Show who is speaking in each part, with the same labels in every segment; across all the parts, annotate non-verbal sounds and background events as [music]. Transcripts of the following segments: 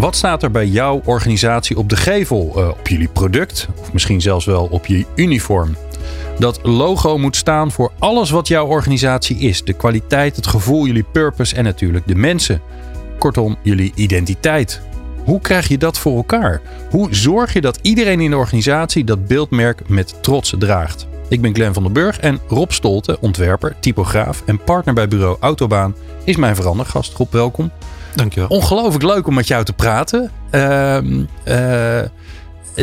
Speaker 1: Wat staat er bij jouw organisatie op de gevel? Uh, op jullie product of misschien zelfs wel op je uniform? Dat logo moet staan voor alles wat jouw organisatie is: de kwaliteit, het gevoel, jullie purpose en natuurlijk de mensen. Kortom, jullie identiteit. Hoe krijg je dat voor elkaar? Hoe zorg je dat iedereen in de organisatie dat beeldmerk met trots draagt? Ik ben Glenn van den Burg en Rob Stolte, ontwerper, typograaf en partner bij bureau Autobaan, is mijn verandergast. Rob, welkom.
Speaker 2: Dankjewel.
Speaker 1: Ongelooflijk leuk om met jou te praten. Uh, uh,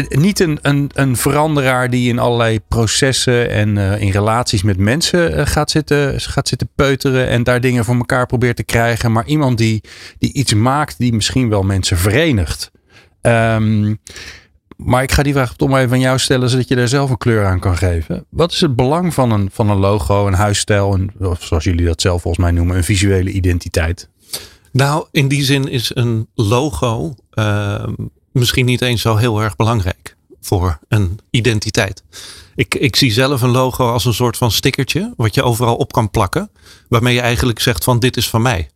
Speaker 1: niet een, een, een veranderaar die in allerlei processen en uh, in relaties met mensen gaat, zitten, gaat zitten peuteren en daar dingen voor elkaar probeert te krijgen. Maar iemand die, die iets maakt die misschien wel mensen verenigt. Um, maar ik ga die vraag toch maar even aan jou stellen, zodat je daar zelf een kleur aan kan geven. Wat is het belang van een, van een logo, een huisstijl, en zoals jullie dat zelf volgens mij noemen, een visuele identiteit?
Speaker 2: Nou, in die zin is een logo uh, misschien niet eens zo heel erg belangrijk voor een identiteit. Ik, ik zie zelf een logo als een soort van stickertje, wat je overal op kan plakken, waarmee je eigenlijk zegt van dit is van mij.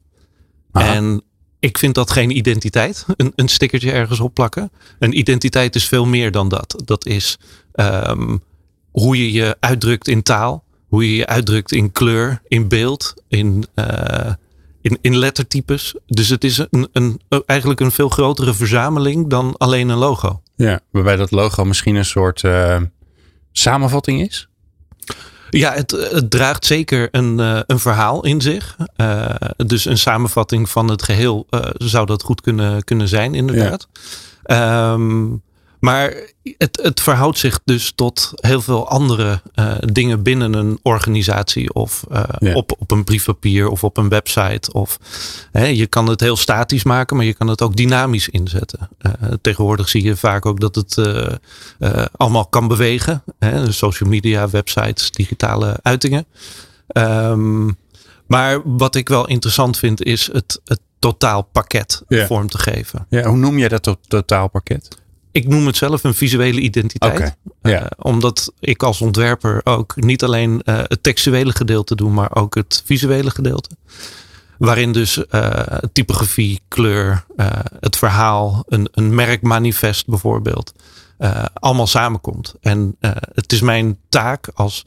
Speaker 2: Aha. En ik vind dat geen identiteit, een, een stickertje ergens opplakken. Een identiteit is veel meer dan dat. Dat is um, hoe je je uitdrukt in taal, hoe je je uitdrukt in kleur, in beeld, in, uh, in, in lettertypes. Dus het is een, een, eigenlijk een veel grotere verzameling dan alleen een logo.
Speaker 1: Ja, waarbij dat logo misschien een soort uh, samenvatting is?
Speaker 2: Ja, het, het, draagt zeker een, uh, een verhaal in zich. Uh, dus een samenvatting van het geheel uh, zou dat goed kunnen, kunnen zijn, inderdaad. Ja. Um, maar het, het verhoudt zich dus tot heel veel andere uh, dingen binnen een organisatie of uh, ja. op, op een briefpapier of op een website. Of, hè, je kan het heel statisch maken, maar je kan het ook dynamisch inzetten. Uh, tegenwoordig zie je vaak ook dat het allemaal kan bewegen. Hè, social media, websites, digitale uitingen. Um, maar wat ik wel interessant vind is het, het totaalpakket ja. vorm te geven.
Speaker 1: Ja, hoe noem jij dat to totaalpakket?
Speaker 2: Ik noem het zelf een visuele identiteit.
Speaker 1: Okay,
Speaker 2: uh, omdat ik als ontwerper ook niet alleen uh, het textuele gedeelte doe, maar ook het visuele gedeelte. Waarin dus uh, typografie, kleur, het verhaal, een, een merkmanifest bijvoorbeeld, allemaal samenkomt. En het is mijn taak als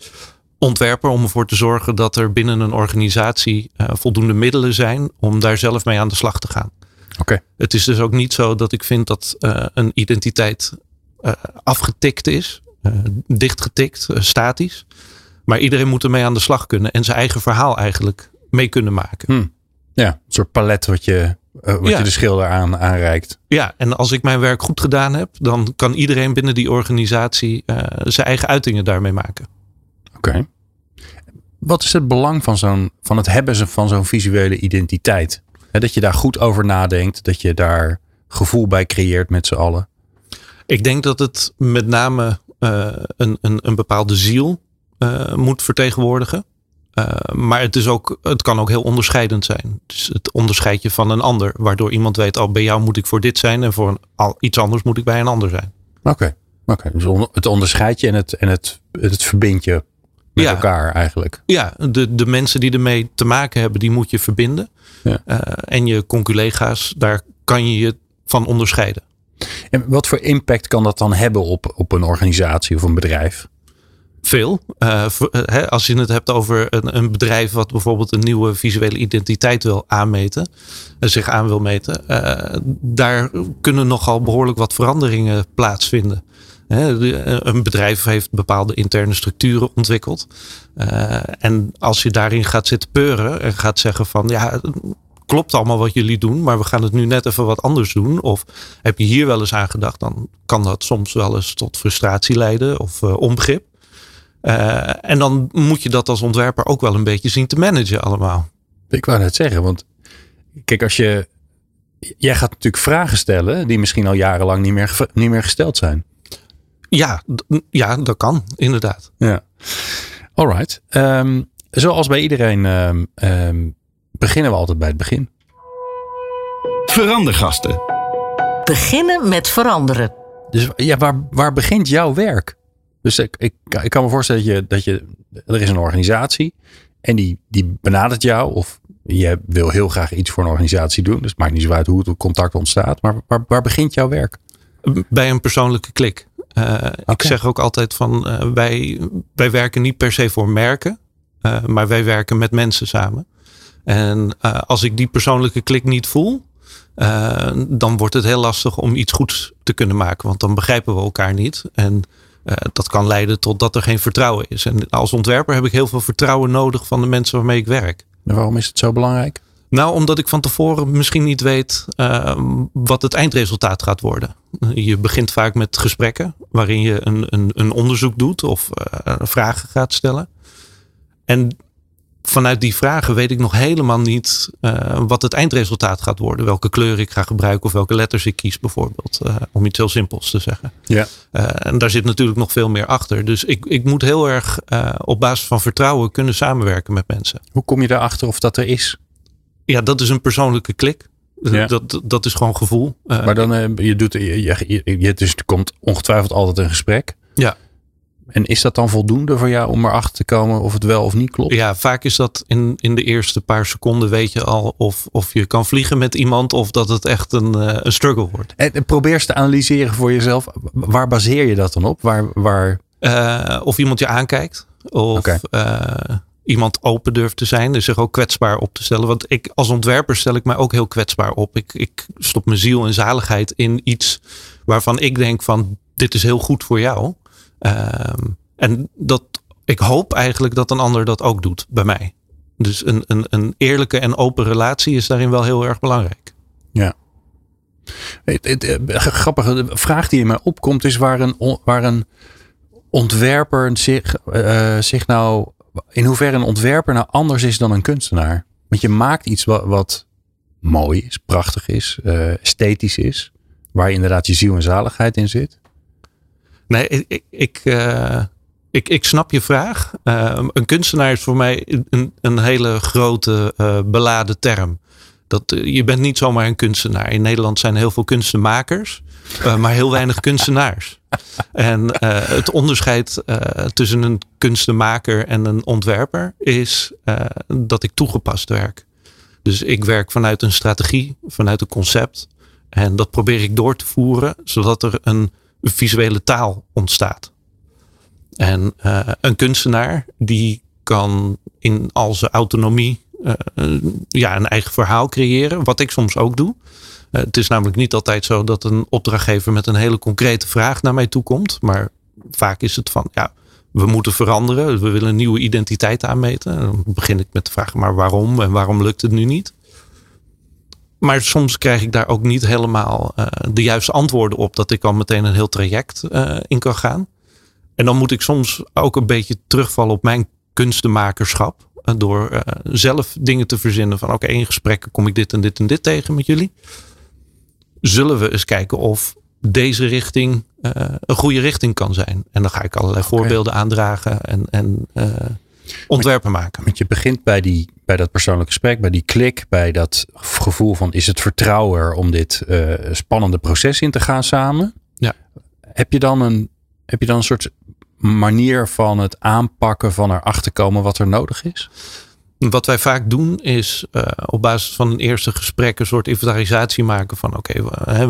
Speaker 2: ontwerper om ervoor te zorgen dat er binnen een organisatie voldoende middelen zijn om daar zelf mee aan de slag te gaan.
Speaker 1: Okay.
Speaker 2: Het is dus ook niet zo dat ik vind dat uh, een identiteit uh, afgetikt is, uh, dichtgetikt, statisch. Maar iedereen moet ermee aan de slag kunnen en zijn eigen verhaal eigenlijk mee kunnen maken.
Speaker 1: Hmm. Ja, een soort palet wat je, wat ja. je de schilder aan, aanreikt.
Speaker 2: Ja, en als ik mijn werk goed gedaan heb, dan kan iedereen binnen die organisatie zijn eigen uitingen daarmee maken.
Speaker 1: Oké. Okay. Wat is het belang van, zo'n, van het hebben van zo'n visuele identiteit? Dat je daar goed over nadenkt. Dat je daar gevoel bij creëert met z'n allen.
Speaker 2: Ik denk dat het met name uh, een, een, een bepaalde ziel uh, moet vertegenwoordigen. Uh, maar het, is ook, het kan ook heel onderscheidend zijn. Dus het onderscheid je van een ander. Waardoor iemand weet, oh, bij jou moet ik voor dit zijn. En voor een, al, iets anders moet ik bij een ander zijn.
Speaker 1: Oké, okay. okay. dus on, het onderscheid je en het, en het, het verbindt je met
Speaker 2: ja.
Speaker 1: elkaar eigenlijk.
Speaker 2: Ja, de, de mensen die ermee te maken hebben, die moet je verbinden.
Speaker 1: Ja.
Speaker 2: Uh, en je conculega's, daar kan je je van onderscheiden.
Speaker 1: En wat voor impact kan dat dan hebben op, op een organisatie of een bedrijf?
Speaker 2: Veel. Uh, he, als je het hebt over een, een, bedrijf wat bijvoorbeeld een nieuwe visuele identiteit wil aanmeten, uh, zich aan wil meten, daar kunnen nogal behoorlijk wat veranderingen plaatsvinden. Een bedrijf heeft bepaalde interne structuren ontwikkeld. Uh, en als je daarin gaat zitten peuren en gaat zeggen van ja, klopt allemaal wat jullie doen, maar we gaan het nu net even wat anders doen. Of heb je hier wel eens aan gedacht, dan kan dat soms wel eens tot frustratie leiden of uh, onbegrip. En dan moet je dat als ontwerper ook wel een beetje zien te managen allemaal.
Speaker 1: Ik wou net zeggen, want kijk, als je jij gaat natuurlijk vragen stellen die misschien al jarenlang niet meer, niet meer gesteld zijn.
Speaker 2: Ja, ja, dat kan, inderdaad.
Speaker 1: Ja. Alright. Ehm, zoals bij iedereen ehm, ehm, beginnen we altijd bij het begin.
Speaker 3: Verandergasten.
Speaker 4: Beginnen met veranderen.
Speaker 1: Dus ja, waar, waar begint jouw werk? Dus ik, ik, ik kan me voorstellen dat je, dat je. Er is een organisatie. En die, die benadert jou. Of je wil heel graag iets voor een organisatie doen. Dus het maakt niet zo uit hoe het contact ontstaat. Maar waar, waar begint jouw werk?
Speaker 2: Bij een persoonlijke klik. Eh, Ik zeg ook altijd van eh, wij, wij werken niet per se voor merken. eh, maar wij werken met mensen samen. En als ik die persoonlijke klik niet voel. dan wordt het heel lastig om iets goeds te kunnen maken. Want dan begrijpen we elkaar niet. En dat kan leiden tot dat er geen vertrouwen is. En als ontwerper heb ik heel veel vertrouwen nodig van de mensen waarmee ik werk.
Speaker 1: En waarom is het zo belangrijk?
Speaker 2: Nou, omdat ik van tevoren misschien niet weet eh, wat het eindresultaat gaat worden. Je begint vaak met gesprekken waarin je een, een, een onderzoek doet of eh, vragen gaat stellen. En vanuit die vragen weet ik nog helemaal niet eh, wat het eindresultaat gaat worden. Welke kleur ik ga gebruiken of welke letters ik kies bijvoorbeeld. om iets heel simpels te zeggen.
Speaker 1: Ja.
Speaker 2: En daar zit natuurlijk nog veel meer achter. Dus ik, ik moet heel erg op basis van vertrouwen kunnen samenwerken met mensen.
Speaker 1: Hoe kom je daarachter of dat er is?
Speaker 2: Ja, dat is een persoonlijke klik.
Speaker 1: Ja.
Speaker 2: Dat, dat is gewoon gevoel. Eh,
Speaker 1: Maar dan, eh, je doet, je, je, dus er komt ongetwijfeld altijd een gesprek.
Speaker 2: Ja.
Speaker 1: En is dat dan voldoende voor jou om erachter te komen of het wel of niet klopt?
Speaker 2: ja, vaak is dat in, in de eerste paar seconden weet je al of, of je kan vliegen met iemand of dat het echt een, eh, een struggle wordt.
Speaker 1: En, en probeer eens te analyseren voor jezelf. Waar baseer je dat dan op? Waar, waar,
Speaker 2: Eh, of iemand je aankijkt. Of eh, iemand open durft te zijn. Dus zich ook kwetsbaar op te stellen. Want ik als ontwerper stel ik mij ook heel kwetsbaar op. Ik, ik stop mijn ziel en zaligheid in iets waarvan ik denk van dit is heel goed voor jou. Ehm, en dat, ik hoop eigenlijk dat een ander dat ook doet bij mij. Dus een, een, een eerlijke en open relatie is daarin wel heel erg belangrijk.
Speaker 1: Het, het, eh, grappige vraag die in mij opkomt is waar een, waar een ontwerper zich, eh, zich nou, in hoeverre een ontwerper nou anders is dan een kunstenaar. Want je maakt iets wat, mooi is, prachtig is, eh, esthetisch is, waar inderdaad je ziel en zaligheid in zit.
Speaker 2: Nee, ik, ik, ik, eh, ik, snap je vraag. Eh, een kunstenaar is voor mij een, een hele grote beladen term. Dat, je bent niet zomaar een kunstenaar. In Nederland zijn heel veel kunstenmakers, eh, maar heel weinig kunstenaars. En eh, het onderscheid eh, tussen een kunstenmaker en een ontwerper is dat ik toegepast werk. Dus ik werk vanuit een strategie, vanuit een concept. En dat probeer ik door te voeren, zodat er een visuele taal ontstaat. En een kunstenaar die kan in al zijn autonomie ja, een eigen verhaal creëren. Wat ik soms ook doe. Eh, het is namelijk niet altijd zo dat een opdrachtgever met een hele concrete vraag naar mij toe komt. Maar vaak is het van ja, we moeten veranderen. We willen een nieuwe identiteit aanmeten. En dan begin ik met de vraag, maar waarom en waarom lukt het nu niet? Maar soms krijg ik daar ook niet helemaal eh, de juiste antwoorden op. Dat ik al meteen een heel traject eh, in kan gaan. En dan moet ik soms ook een beetje terugvallen op mijn kunstenmakerschap. door zelf dingen te verzinnen van oké, in gesprekken kom ik dit en dit en dit tegen met jullie. Zullen we eens kijken of deze richting eh, een goede richting kan zijn. En dan ga ik allerlei voorbeelden aandragen en, en eh, ontwerpen maken.
Speaker 1: Want je begint bij, die, bij dat persoonlijke gesprek, bij die klik, bij dat gevoel van is het vertrouwen er om dit eh, spannende proces in te gaan samen.
Speaker 2: Ja.
Speaker 1: Heb je dan een, heb je dan een soort manier van het aanpakken van erachter komen wat er nodig is?
Speaker 2: Wat wij vaak doen is eh, op basis van een eerste gesprek een soort inventarisatie maken van oké,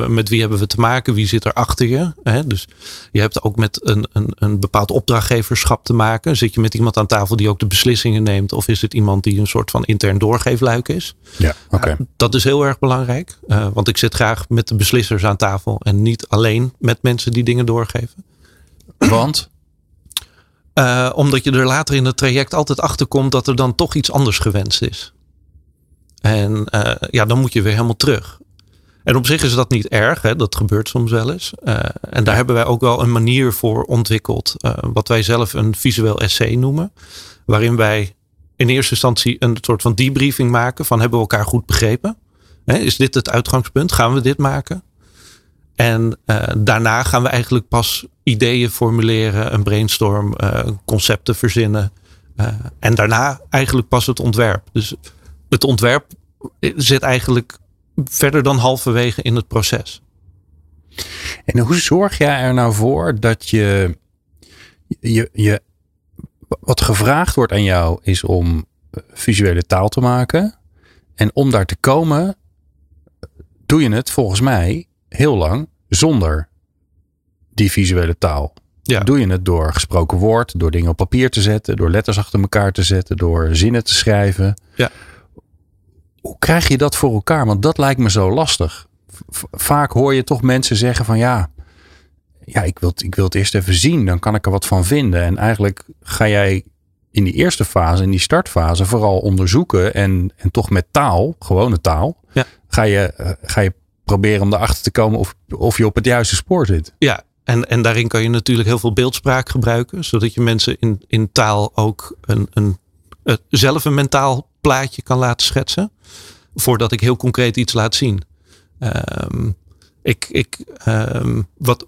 Speaker 2: met wie hebben we te maken? Wie zit er achter je? Hè? Dus je hebt ook met een, een, een bepaald opdrachtgeverschap te maken. Zit je met iemand aan tafel die ook de beslissingen neemt? Of is het iemand die een soort van intern doorgeefluik is?
Speaker 1: Ja, oké.
Speaker 2: Ja, dat is heel erg belangrijk. eh, want ik zit graag met de beslissers aan tafel en niet alleen met mensen die dingen doorgeven.
Speaker 1: Want?
Speaker 2: Eh, omdat je er later in het traject altijd achter komt dat er dan toch iets anders gewenst is. En eh, ja, dan moet je weer helemaal terug. En op zich is dat niet erg, hè? dat gebeurt soms wel eens. Eh, en daar hebben wij ook wel een manier voor ontwikkeld, wat wij zelf een visueel essay noemen. Waarin wij in eerste instantie een soort van debriefing maken van hebben we elkaar goed begrepen. Hè, is dit het uitgangspunt? Gaan we dit maken? En daarna gaan we eigenlijk pas ideeën formuleren, een brainstorm, uh, concepten verzinnen. Uh, en daarna eigenlijk pas het ontwerp. Dus het ontwerp zit eigenlijk verder dan halverwege in het proces.
Speaker 1: En hoe zorg jij er nou voor dat je, je, je wat gevraagd wordt aan jou is om visuele taal te maken. En om daar te komen, doe je het volgens mij heel lang zonder die visuele taal. Ja. Doe je het door gesproken woord, door dingen op papier te zetten, door letters achter elkaar te zetten, door zinnen te schrijven.
Speaker 2: Ja.
Speaker 1: Hoe krijg je dat voor elkaar? Want dat lijkt me zo lastig. vaak hoor je toch mensen zeggen van ja, ja ik, wil, ik wil het eerst even zien, dan kan ik er wat van vinden. En eigenlijk ga jij in die eerste fase, in die startfase, vooral onderzoeken en, en toch met taal, gewone taal,
Speaker 2: ja.
Speaker 1: ga, je, eh, ga je proberen om erachter te komen of, of je op het juiste spoor zit.
Speaker 2: Ja, en, en daarin kan je natuurlijk heel veel beeldspraak gebruiken, zodat je mensen in, in taal ook een, een, uh, zelf een mentaal plaatje kan laten schetsen, voordat ik heel concreet iets laat zien. Um, ik, ik, um, wat,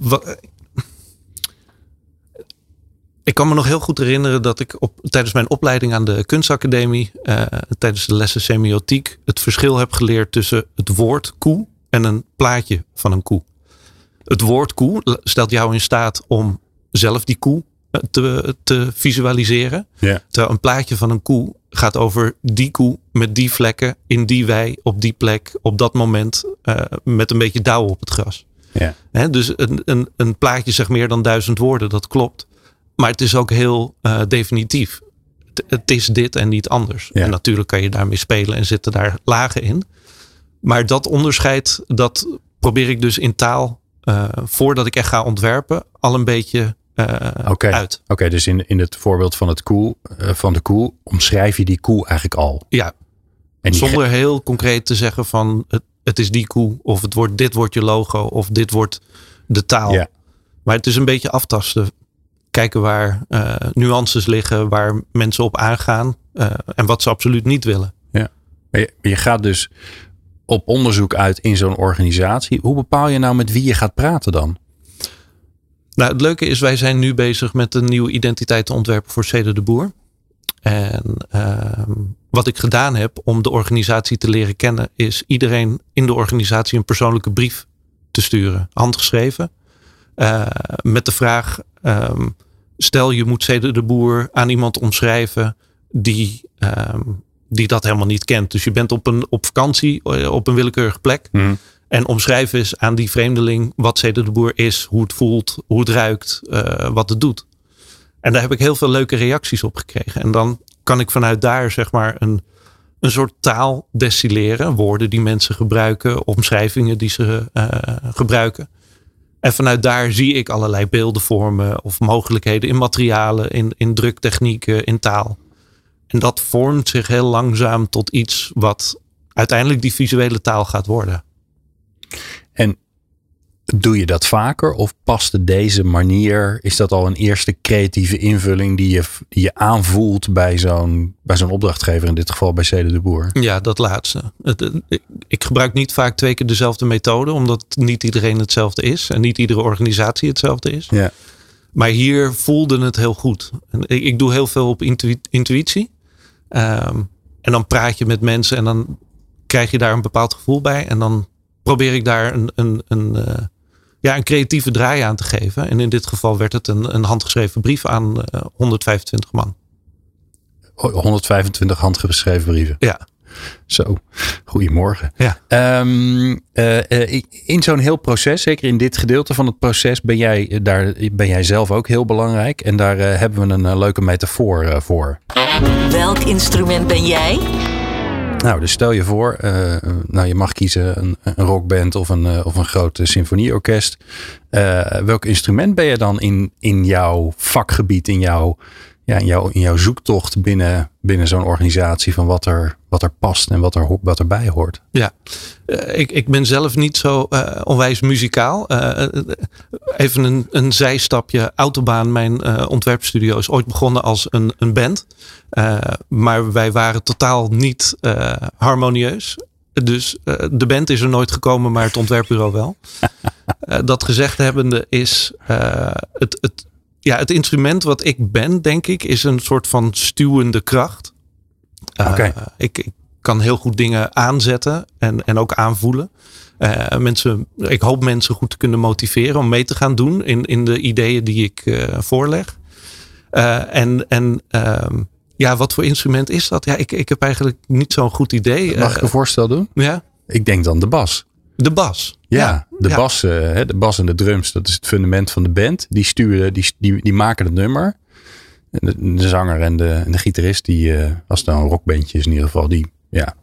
Speaker 2: ik kan me nog heel goed herinneren dat ik op, tijdens mijn opleiding aan de kunstacademie, uh, tijdens de lessen semiotiek, het verschil heb geleerd tussen het woord koe en een plaatje van een koe. Het woord koe stelt jou in staat om zelf die koe eh, te, te visualiseren.
Speaker 1: Ja.
Speaker 2: Terwijl een plaatje van een koe gaat over die koe met die vlekken, in die wei, op die plek, op dat moment, uh, met een beetje dauw op het gras.
Speaker 1: Ja.
Speaker 2: He, dus een, een, een plaatje zegt meer dan duizend woorden, dat klopt. Maar het is ook heel uh, definitief. Het, het, is dit en niet anders.
Speaker 1: Ja.
Speaker 2: En natuurlijk kan je daarmee spelen en zitten daar lagen in. Maar dat onderscheid, dat probeer ik dus in taal, voordat ik echt ga ontwerpen, al een beetje uh,
Speaker 1: okay.
Speaker 2: uit.
Speaker 1: Oké, okay, dus in, in het voorbeeld van, het koe, uh, van de koe omschrijf je die koe eigenlijk al.
Speaker 2: Ja, en zonder heel concreet te zeggen van het, het is die koe of het wordt, dit wordt je logo of dit wordt de taal.
Speaker 1: Ja.
Speaker 2: Maar het is een beetje aftasten. Kijken waar uh, nuances liggen, waar mensen op aangaan en wat ze absoluut niet willen.
Speaker 1: Ja. Maar je, je gaat dus op onderzoek uit in zo'n organisatie. Hoe bepaal je nou met wie je gaat praten dan?
Speaker 2: Nou, het leuke is, wij zijn nu bezig met een nieuwe identiteit te ontwerpen voor Cede de Boer. En uh, wat ik gedaan heb om de organisatie te leren kennen, is iedereen in de organisatie een persoonlijke brief te sturen, handgeschreven. Uh, met de vraag: um, stel je moet Cede de Boer aan iemand omschrijven die, um, die dat helemaal niet kent. Dus je bent op een op vakantie op een willekeurige plek.
Speaker 1: Mm.
Speaker 2: En omschrijf eens aan die vreemdeling wat Cede de Boer is, hoe het voelt, hoe het ruikt, uh, wat het doet. En daar heb ik heel veel leuke reacties op gekregen. En dan kan ik vanuit daar zeg maar een, een soort taal destilleren. Woorden die mensen gebruiken, omschrijvingen die ze uh, gebruiken. En vanuit daar zie ik allerlei beelden vormen of mogelijkheden in materialen, in, in druktechnieken, in taal. En dat vormt zich heel langzaam tot iets wat uiteindelijk die visuele taal gaat worden.
Speaker 1: En doe je dat vaker of paste deze manier? Is dat al een eerste creatieve invulling die je, die je aanvoelt bij zo'n, bij zo'n opdrachtgever, in dit geval bij Cede de Boer?
Speaker 2: Ja, dat laatste. Ik gebruik niet vaak twee keer dezelfde methode, omdat niet iedereen hetzelfde is en niet iedere organisatie hetzelfde is.
Speaker 1: Ja.
Speaker 2: Maar hier voelde het heel goed. Ik, ik doe heel veel op intu intuïtie. Um, en dan praat je met mensen en dan krijg je daar een bepaald gevoel bij. En dan probeer ik daar een, een, een, uh, ja, een creatieve draai aan te geven. En in dit geval werd het een, een handgeschreven brief aan uh, 125 man.
Speaker 1: 125 handgeschreven brieven?
Speaker 2: Ja.
Speaker 1: Zo, goedemorgen.
Speaker 2: Ja.
Speaker 1: Um, uh, in zo'n heel proces, zeker in dit gedeelte van het proces, ben jij, daar, ben jij zelf ook heel belangrijk. En daar uh, hebben we een leuke metafoor voor.
Speaker 4: Welk instrument ben jij?
Speaker 1: Nou, dus stel je voor, uh, nou, je mag kiezen een, een rockband of een, uh, of een groot symfonieorkest. Uh, welk instrument ben je dan in, in jouw vakgebied, in jouw, ja, in jouw, in jouw zoektocht binnen, binnen zo'n organisatie van wat er, wat er past en wat, er, wat erbij hoort?
Speaker 2: Ja, ik, ik ben zelf niet zo onwijs muzikaal. even een, een zijstapje. Autobaan, mijn ontwerpstudio, is ooit begonnen als een, een band. Maar wij waren totaal niet harmonieus. Dus de band is er nooit gekomen, maar het ontwerpbureau wel. [laughs] dat gezegd hebbende is het, het, ja, het instrument wat ik ben, denk ik, is een soort van stuwende kracht.
Speaker 1: Okay.
Speaker 2: Ik, ik, kan heel goed dingen aanzetten en, en ook aanvoelen. mensen, ik hoop mensen goed te kunnen motiveren om mee te gaan doen in, in de ideeën die ik voorleg. en en ehm, ja, wat voor instrument is dat? Ja, ik, ik heb eigenlijk niet zo'n goed idee.
Speaker 1: Mag ik een voorstel doen?
Speaker 2: Ja.
Speaker 1: Ik denk dan de bas.
Speaker 2: De bas.
Speaker 1: Ja,
Speaker 2: ja.
Speaker 1: de,
Speaker 2: ja.
Speaker 1: Bas, uh, de bas en de drums, dat is het fundament van de band. Die sturen, die, die, die maken het nummer. De, de zanger en de, en de gitarist, die, uh, als het nou een rockbandje is in ieder geval, die, ja,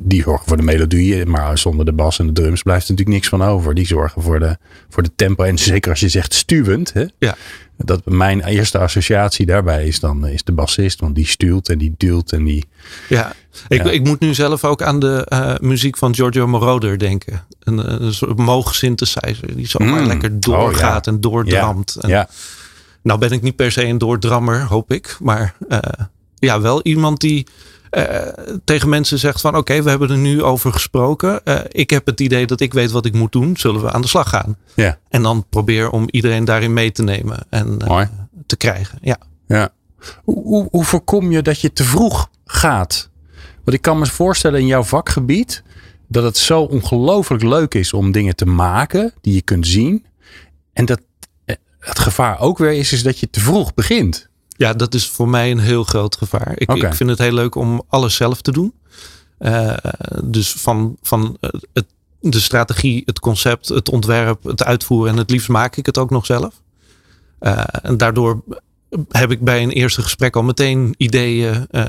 Speaker 1: die zorgen voor de melodie. Maar zonder de bas en de drums blijft er natuurlijk niks van over. Die zorgen voor de, voor de tempo. En zeker als je zegt stuwend, hè,
Speaker 2: ja.
Speaker 1: dat mijn eerste associatie daarbij is dan is de bassist. Want die stuurt en die duwt en die...
Speaker 2: Ja, ik, ja. ik moet nu zelf ook aan de uh, muziek van Giorgio Moroder denken. Een, een soort synthesizer die zomaar mm. lekker doorgaat oh, ja. en doordramt.
Speaker 1: Ja. ja.
Speaker 2: Nou ben ik niet per se een doordrammer, hoop ik. Maar uh, ja, wel iemand die uh, tegen mensen zegt van oké, okay, we hebben er nu over gesproken. Uh, ik heb het idee dat ik weet wat ik moet doen. Zullen we aan de slag gaan?
Speaker 1: Ja.
Speaker 2: En dan probeer om iedereen daarin mee te nemen en uh, te krijgen. Ja.
Speaker 1: ja. Hoe, hoe, hoe voorkom je dat je te vroeg gaat? Want ik kan me voorstellen in jouw vakgebied dat het zo ongelooflijk leuk is om dingen te maken die je kunt zien. En dat het gevaar ook weer is, is dat je te vroeg begint.
Speaker 2: Ja, dat is voor mij een heel groot gevaar. Ik,
Speaker 1: okay.
Speaker 2: ik vind het heel leuk om alles zelf te doen. Uh, dus van, van het, de strategie, het concept, het ontwerp, het uitvoeren en het liefst maak ik het ook nog zelf. Uh, en daardoor heb ik bij een eerste gesprek al meteen ideeën, uh,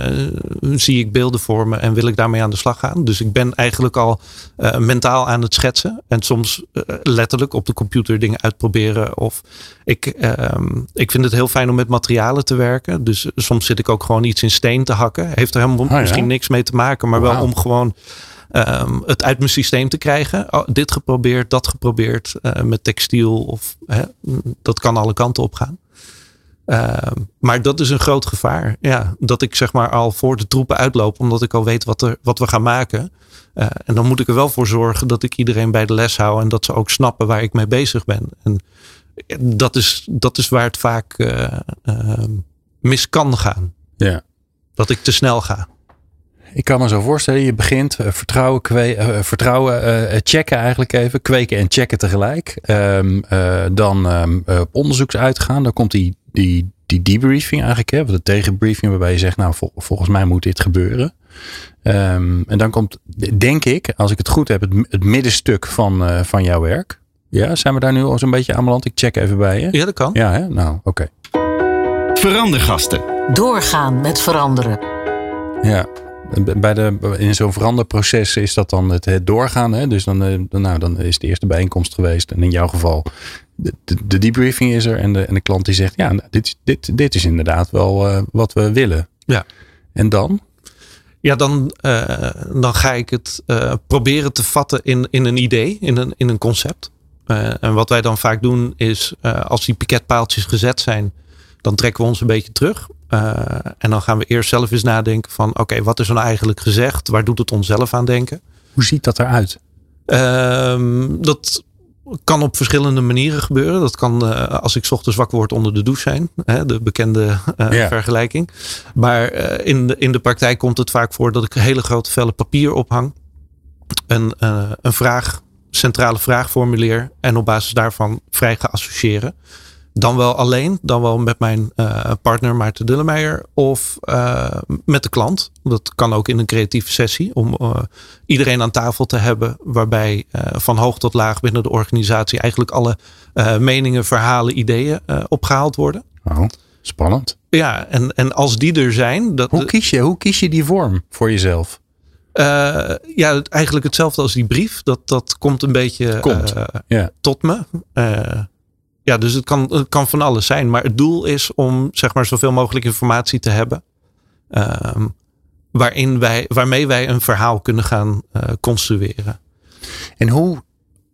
Speaker 2: zie ik beelden vormen en wil ik daarmee aan de slag gaan. Dus ik ben eigenlijk al uh, mentaal aan het schetsen en soms uh, letterlijk op de computer dingen uitproberen. Of ik, ik vind het heel fijn om met materialen te werken. Dus soms zit ik ook gewoon iets in steen te hakken. Heeft er helemaal
Speaker 1: oh, ja?
Speaker 2: misschien niks mee te maken, maar
Speaker 1: Wow.
Speaker 2: wel om gewoon um, het uit mijn systeem te krijgen. Oh, dit geprobeerd, dat geprobeerd uh, met textiel. Of, hè, dat kan alle kanten op gaan. Uh, maar dat is een groot gevaar. Ja, dat ik zeg maar al voor de troepen uitloop, omdat ik al weet wat, er, wat we gaan maken. Uh, en dan moet ik er wel voor zorgen dat ik iedereen bij de les hou en dat ze ook snappen waar ik mee bezig ben. En dat is, dat is waar het vaak uh, mis kan gaan.
Speaker 1: Ja.
Speaker 2: Dat ik te snel ga.
Speaker 1: Ik kan me zo voorstellen, je begint uh, vertrouwen, kwe- uh, vertrouwen uh, checken eigenlijk even. Kweken en checken tegelijk. Um, dan um, op onderzoeksuitgaan. Dan komt die, die, die debriefing eigenlijk. Hè, de tegenbriefing waarbij je zegt, nou vol, volgens mij moet dit gebeuren. Um, en dan komt, denk ik, als ik het goed heb, het, het middenstuk van, van jouw werk. Ja, zijn we daar nu al zo'n beetje aan beland? Ik check even bij je.
Speaker 2: Ja, dat kan.
Speaker 1: Ja, hè? nou oké. Okay.
Speaker 3: Verandergasten.
Speaker 4: Doorgaan met veranderen.
Speaker 1: Ja, bij de, in zo'n veranderproces is dat dan het, het doorgaan. Hè? Dus dan, nou, dan is de eerste bijeenkomst geweest. En in jouw geval, de, de, de debriefing is er. En de, en de klant die zegt, ja, dit, dit, dit is inderdaad wel uh, wat we willen.
Speaker 2: Ja.
Speaker 1: En dan?
Speaker 2: Ja, dan, uh, dan ga ik het uh, proberen te vatten in, in een idee, in een, in een concept. en wat wij dan vaak doen is, als die piketpaaltjes gezet zijn, dan trekken we ons een beetje terug. Uh, en dan gaan we eerst zelf eens nadenken van oké, okay, wat is er nou eigenlijk gezegd? Waar doet het ons zelf aan denken?
Speaker 1: Hoe ziet dat eruit?
Speaker 2: Uh, dat kan op verschillende manieren gebeuren. Dat kan uh, als ik ochtends wakker word onder de douche zijn. Hè, de bekende ja. vergelijking. Maar in, de, in de praktijk komt het vaak voor dat ik hele grote vellen papier ophang. Een, een vraag, centrale vraag formuleer. En op basis daarvan vrij ga associëren. Dan wel alleen, dan wel met mijn uh, partner Maarten Dullemeijer of uh, met de klant. Dat kan ook in een creatieve sessie om uh, iedereen aan tafel te hebben. Waarbij van hoog tot laag binnen de organisatie eigenlijk alle meningen, verhalen, ideeën opgehaald worden.
Speaker 1: Oh, spannend.
Speaker 2: Ja, en, en als die er zijn. Dat,
Speaker 1: hoe, kies je, hoe kies je die vorm voor jezelf?
Speaker 2: ja, eigenlijk hetzelfde als die brief. Dat, dat komt een beetje
Speaker 1: komt. ja.
Speaker 2: tot me. Ja, dus het kan, kan van alles zijn. Maar het doel is om zeg maar zoveel mogelijk informatie te hebben. Um, waarin wij, waarmee wij een verhaal kunnen gaan uh, construeren.
Speaker 1: En hoe,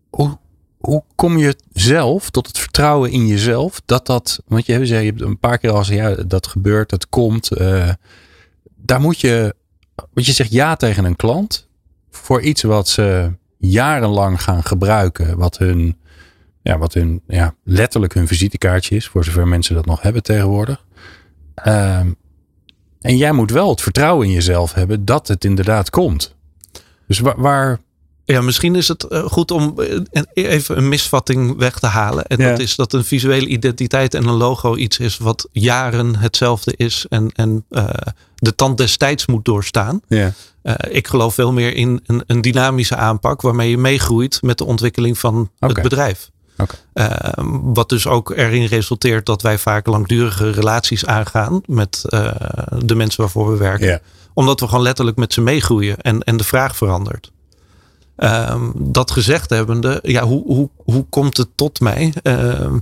Speaker 1: hoe, hoe kom je zelf tot het vertrouwen in jezelf? Dat dat, want je hebt, je hebt een paar keer al gezegd, ja, dat gebeurt, dat komt. Uh, daar moet je, want je zegt ja tegen een klant. voor iets wat ze jarenlang gaan gebruiken, wat hun, ja, wat hun ja, letterlijk hun visitekaartje is, voor zover mensen dat nog hebben tegenwoordig. Ehm, en jij moet wel het vertrouwen in jezelf hebben dat het inderdaad komt. Dus waar, waar
Speaker 2: ja, misschien is het eh, goed om eh, even een misvatting weg te halen. En
Speaker 1: Ja.
Speaker 2: dat is dat een visuele identiteit en een logo iets is wat jaren hetzelfde is en, en eh, de tand des tijds moet doorstaan.
Speaker 1: ja.
Speaker 2: Ik geloof veel meer in een, een dynamische aanpak waarmee je meegroeit met de ontwikkeling van het bedrijf.
Speaker 1: Oké.
Speaker 2: Eh, wat dus ook erin resulteert dat wij vaak langdurige relaties aangaan met eh, de mensen waarvoor we werken omdat we gewoon letterlijk met ze meegroeien en, en de vraag verandert. Ehm, dat gezegd hebbende, ja, hoe, hoe, hoe komt het tot mij? Ehm,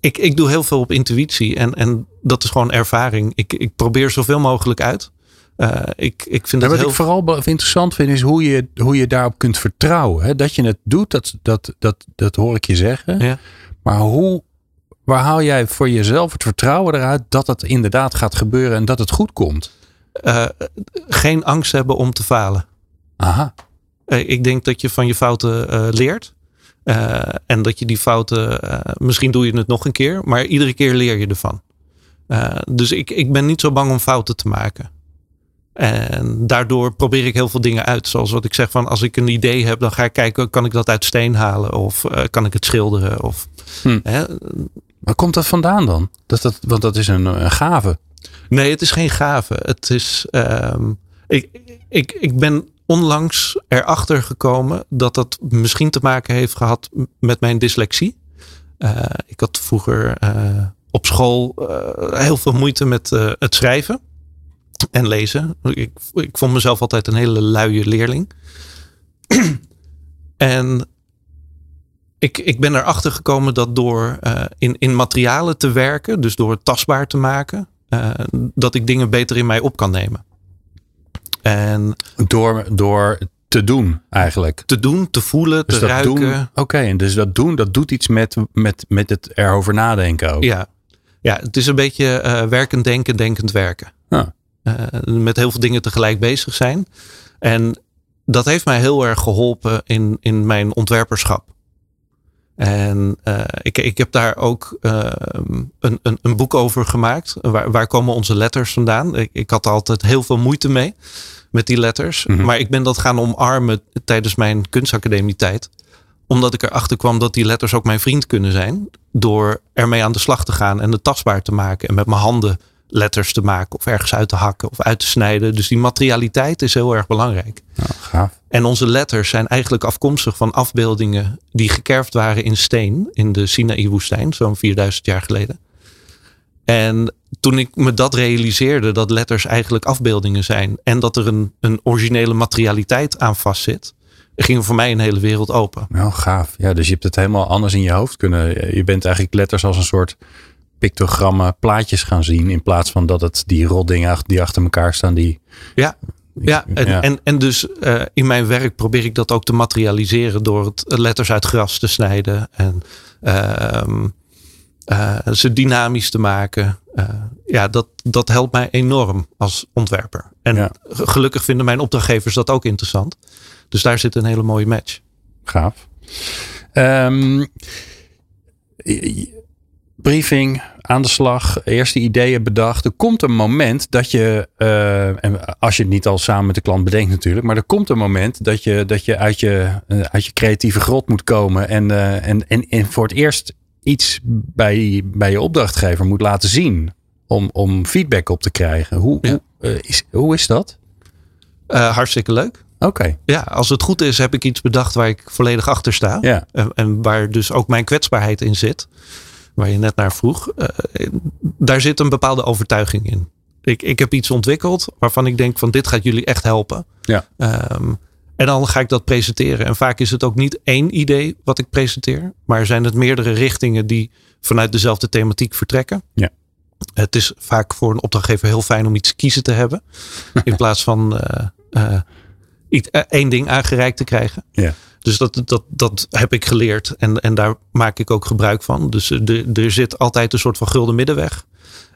Speaker 2: ik, ik doe heel veel op intuïtie en, en dat is gewoon ervaring. Ik, ik probeer zoveel mogelijk uit. Eh, ik, ik vind
Speaker 1: wat
Speaker 2: heel
Speaker 1: ik vooral interessant vind, is hoe je, hoe je daarop kunt vertrouwen. Hè? Dat je het doet, dat, dat, dat, dat hoor ik je zeggen.
Speaker 2: Ja.
Speaker 1: Maar hoe, waar haal jij voor jezelf het vertrouwen eruit dat het inderdaad gaat gebeuren en dat het goed komt?
Speaker 2: eh, geen angst hebben om te falen.
Speaker 1: Aha.
Speaker 2: Eh, ik denk dat je van je fouten leert. En dat je die fouten, misschien doe je het nog een keer, maar iedere keer leer je ervan. Dus ik, ik ben niet zo bang om fouten te maken. En daardoor probeer ik heel veel dingen uit. Zoals wat ik zeg van als ik een idee heb, dan ga ik kijken, kan ik dat uit steen halen? Of eh, kan ik het schilderen? Of,
Speaker 1: Hm.
Speaker 2: hè?
Speaker 1: Waar komt dat vandaan dan? Dat, dat, want dat is een, een gave.
Speaker 2: Nee, het is geen gave. Het is. ehm, ik, ik, ik ben onlangs erachter gekomen dat dat misschien te maken heeft gehad met mijn dyslexie. Eh, ik had vroeger eh, op school heel veel moeite met het schrijven en lezen. Ik, ik vond mezelf altijd een hele luie leerling. [clears throat] en ik, ik ben erachter gekomen dat door eh, in, in materialen te werken, dus door het tastbaar te maken, eh, dat ik dingen beter in mij op kan nemen. En
Speaker 1: Door, door te doen eigenlijk.
Speaker 2: te doen, te voelen,
Speaker 1: Dus
Speaker 2: te ruiken.
Speaker 1: Oké, en dus dat doen, dat doet iets met, met, met het erover nadenken ook.
Speaker 2: Ja. ja, het is een beetje eh, werkend denken, denkend werken.
Speaker 1: Ah.
Speaker 2: Eh, met heel veel dingen tegelijk bezig zijn. En dat heeft mij heel erg geholpen in, in mijn ontwerperschap. En eh, ik, ik heb daar ook eh, een, een, een boek over gemaakt. Waar, waar komen onze letters vandaan? Ik, ik had altijd heel veel moeite mee met die letters.
Speaker 1: Mhm.
Speaker 2: Maar ik ben dat gaan omarmen tijdens mijn kunstacademietijd. Omdat ik erachter kwam dat die letters ook mijn vriend kunnen zijn. Door ermee aan de slag te gaan en het tastbaar te maken. En met mijn handen letters te maken of ergens uit te hakken of uit te snijden. Dus die materialiteit is heel erg belangrijk.
Speaker 1: Nou, gaaf.
Speaker 2: En onze letters zijn eigenlijk afkomstig van afbeeldingen die gekerfd waren in steen in de Sinaï-woestijn, zo'n 4000 jaar geleden. En toen ik me dat realiseerde, dat letters eigenlijk afbeeldingen zijn en dat er een, een originele materialiteit aan vastzit, ging voor mij een hele wereld open.
Speaker 1: Nou, gaaf. Ja, dus je hebt het helemaal anders in je hoofd kunnen. Je bent eigenlijk letters als een soort pictogrammen, plaatjes gaan zien. In plaats van dat het die rotdingen ach- die achter elkaar staan. Die,
Speaker 2: Ja, ja, en,
Speaker 1: Ja.
Speaker 2: En, en dus eh, in mijn werk probeer ik dat ook te materialiseren door het letters uit gras te snijden en ehm, eh, ze dynamisch te maken. Eh, ja, dat, dat helpt mij enorm als ontwerper. En
Speaker 1: Ja.
Speaker 2: gelukkig vinden mijn opdrachtgevers dat ook interessant. Dus daar zit een hele mooie match.
Speaker 1: gaaf. Ehm, briefing, aan de slag, eerste ideeën bedacht. Er komt een moment dat je, eh, en als je het niet al samen met de klant bedenkt natuurlijk, maar er komt een moment dat je, dat je, uit, je eh, uit je creatieve grot moet komen en, eh, en, en, en voor het eerst iets bij, bij je opdrachtgever moet laten zien om, om feedback op te krijgen. Hoe,
Speaker 2: Ja.
Speaker 1: hoe, is, hoe is dat?
Speaker 2: Hartstikke leuk.
Speaker 1: Oké,
Speaker 2: Ja, als het goed is, heb ik iets bedacht waar ik volledig achter sta.
Speaker 1: ja.
Speaker 2: En, en waar dus ook mijn kwetsbaarheid in zit. Waar je net naar vroeg. eh, daar zit een bepaalde overtuiging in. Ik, ik heb iets ontwikkeld waarvan ik denk van dit gaat jullie echt helpen.
Speaker 1: Ja.
Speaker 2: Ehm, en dan ga ik dat presenteren. En vaak is het ook niet één idee wat ik presenteer. Maar zijn het meerdere richtingen die vanuit dezelfde thematiek vertrekken.
Speaker 1: Ja.
Speaker 2: Het is vaak voor een opdrachtgever heel fijn om iets kiezen te hebben. [laughs] In plaats van eh, eh, iets- eh, één ding aangereikt te krijgen.
Speaker 1: Ja.
Speaker 2: Dus dat, dat, dat heb ik geleerd en, en daar maak ik ook gebruik van. Dus er, er zit altijd een soort van gulden middenweg.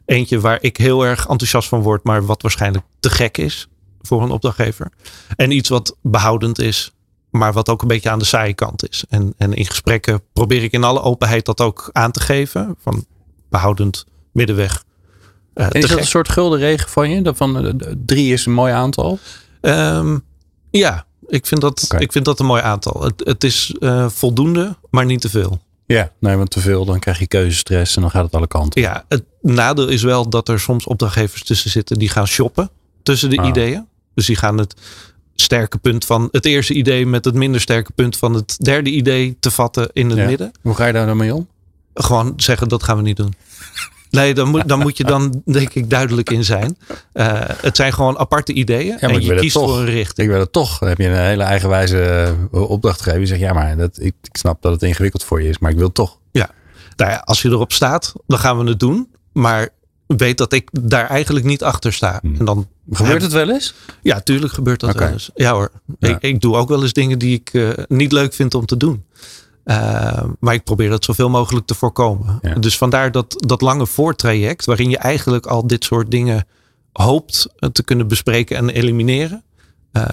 Speaker 2: Eentje waar ik heel erg enthousiast van word, maar wat waarschijnlijk te gek is. voor een opdrachtgever. En iets wat behoudend is, maar wat ook een beetje aan de saaie kant is. En, en in gesprekken probeer ik in alle openheid dat ook aan te geven. Van behoudend, middenweg.
Speaker 1: Uh, en is dat een soort gulden regen van je? Dat van uh, drie is een mooi aantal?
Speaker 2: Um, ja, ik vind dat, okay. ik vind dat een mooi aantal. Het, het is uh, voldoende, maar niet te veel.
Speaker 1: Ja, nee, want te veel, dan krijg je keuzestress en dan gaat het alle kanten.
Speaker 2: Ja, het nadeel is wel dat er soms opdrachtgevers tussen zitten die gaan shoppen tussen de ah. ideeën. Dus die gaan het sterke punt van het eerste idee met het minder sterke punt van het derde idee te vatten in het midden.
Speaker 1: Hoe ga je daar dan mee om?
Speaker 2: Gewoon zeggen dat gaan we niet doen. Nee, dan moet, dan moet je dan denk ik duidelijk in zijn. Uh, het zijn gewoon aparte ideeën. Ja, en je kiest
Speaker 1: toch,
Speaker 2: voor een richting.
Speaker 1: Ik wil het toch. Dan heb je een hele eigenwijze eh, opdrachtgever. Je zegt ja, maar dat, ik, ik snap dat het ingewikkeld voor je is, maar ik wil toch.
Speaker 2: Ja. Nou ja, als je erop staat, dan gaan we het doen. Maar weet dat ik daar eigenlijk niet achter sta.
Speaker 1: Hmm.
Speaker 2: En dan
Speaker 1: gebeurt het wel eens?
Speaker 2: Ja, tuurlijk gebeurt dat wel eens. Ja hoor. Ja. Ik, ik, doe ook wel eens dingen die ik uh, niet leuk vind om te doen. Uh, maar ik probeer dat zoveel mogelijk te voorkomen. Ja. Dus vandaar dat, dat lange voortraject, waarin je eigenlijk al dit soort dingen hoopt te kunnen bespreken en elimineren. Uh,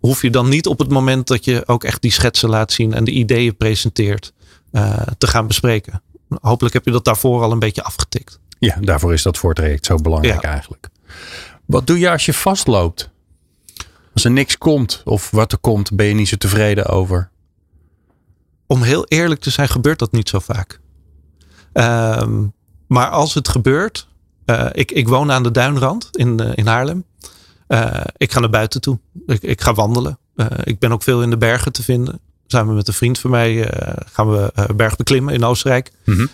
Speaker 2: hoef je dan niet op het moment dat je ook echt die schetsen laat zien en de ideeën presenteert, uh, te gaan bespreken. Hopelijk heb je dat daarvoor al een beetje afgetikt.
Speaker 1: Ja, daarvoor is dat voortraject zo belangrijk ja. eigenlijk. Wat doe je als je vastloopt? Als er niks komt of wat er komt, ben je niet zo tevreden over?
Speaker 2: Om heel eerlijk te zijn, gebeurt dat niet zo vaak. Um, maar als het gebeurt, uh, ik, ik woon aan de Duinrand in, uh, in Haarlem. Uh, ik ga naar buiten toe. Ik, ik ga wandelen. ik ben ook veel in de bergen te vinden. Samen met een vriend van mij gaan we berg beklimmen in Oostenrijk.
Speaker 1: Mm.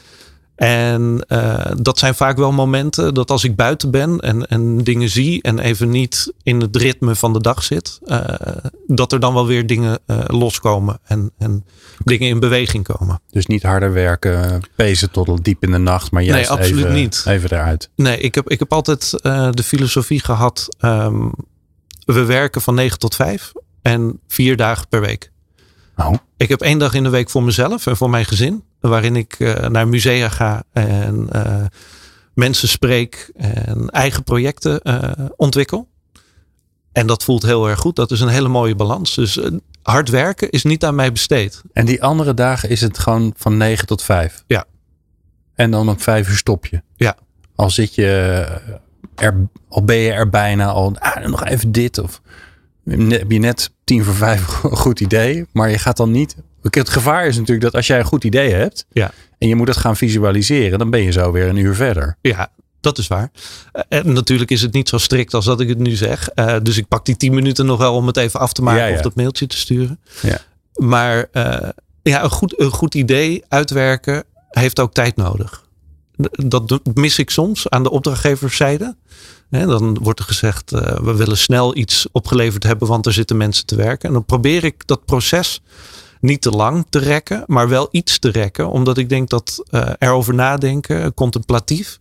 Speaker 2: En uh, dat zijn vaak wel momenten dat als ik buiten ben en, en dingen zie en even niet in het ritme van de dag zit, uh, dat er dan wel weer dingen uh, loskomen en, en dingen in beweging komen.
Speaker 1: Dus niet harder werken, pezen tot diep in de nacht, maar juist
Speaker 2: nee, absoluut
Speaker 1: even,
Speaker 2: niet.
Speaker 1: even eruit.
Speaker 2: Nee, ik heb, ik heb altijd de filosofie gehad, um, we werken van 9 tot 5 en vier dagen per week.
Speaker 1: Oh.
Speaker 2: Ik heb één dag in de week voor mezelf en voor mijn gezin. Waarin ik uh, naar musea ga en uh, mensen spreek en eigen projecten uh, ontwikkel. En dat voelt heel erg goed. Dat is een hele mooie balans. Dus hard werken is niet aan mij besteed.
Speaker 1: En die andere dagen is het gewoon van 9 tot 5?
Speaker 2: Ja.
Speaker 1: En dan om 5 uur stop je?
Speaker 2: Ja.
Speaker 1: Al zit je er, al ben je er bijna al, ah, nog even dit of heb je net tien voor vijf [laughs] een goed idee, maar je gaat dan niet. Het gevaar is natuurlijk dat als jij een goed idee hebt
Speaker 2: ja.
Speaker 1: en je moet het gaan visualiseren, dan ben je zo weer een uur verder.
Speaker 2: Ja, dat is waar. En natuurlijk is het niet zo strikt als dat ik het nu zeg. Uh, dus ik pak die tien minuten nog wel om het even af te maken ja, ja. of dat mailtje te sturen.
Speaker 1: Ja.
Speaker 2: Maar uh, ja, een goed, een goed idee uitwerken heeft ook tijd nodig. Dat mis ik soms aan de opdrachtgeverszijde. He, dan wordt er gezegd, uh, we willen snel iets opgeleverd hebben, want er zitten mensen te werken. En dan probeer ik dat proces niet te lang te rekken, maar wel iets te rekken. Omdat ik denk dat uh, erover nadenken, contemplatief,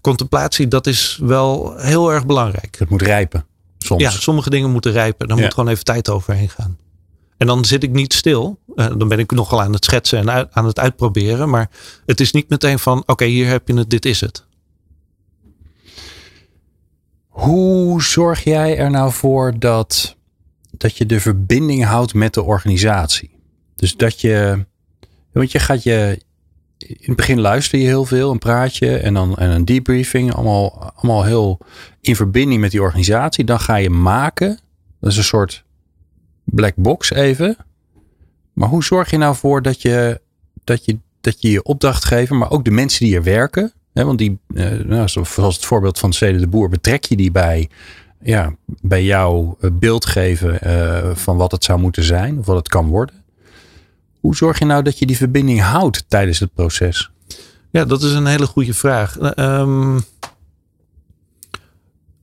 Speaker 2: contemplatie, dat is wel heel erg belangrijk.
Speaker 1: Het moet rijpen. Soms.
Speaker 2: Ja, sommige dingen moeten rijpen. Daar ja. moet gewoon even tijd overheen gaan. En dan zit ik niet stil. Uh, dan ben ik nogal aan het schetsen en uit, aan het uitproberen. Maar het is niet meteen van: oké, okay, hier heb je het, dit is het.
Speaker 1: Hoe zorg jij er nou voor dat, dat je de verbinding houdt met de organisatie? Dus dat je, want je gaat je, in het begin luister je heel veel, een praatje en dan en een debriefing, allemaal, allemaal heel in verbinding met die organisatie. Dan ga je maken, dat is een soort black box even. Maar hoe zorg je nou voor dat je, dat je, dat je je opdrachtgever, maar ook de mensen die er werken, He, want die, uh, nou, zoals het voorbeeld van Cede de Boer, betrek je die bij, ja, bij jouw beeld geven uh, van wat het zou moeten zijn of wat het kan worden. Hoe zorg je nou dat je die verbinding houdt tijdens het proces?
Speaker 2: Ja, dat is een hele goede vraag. Um,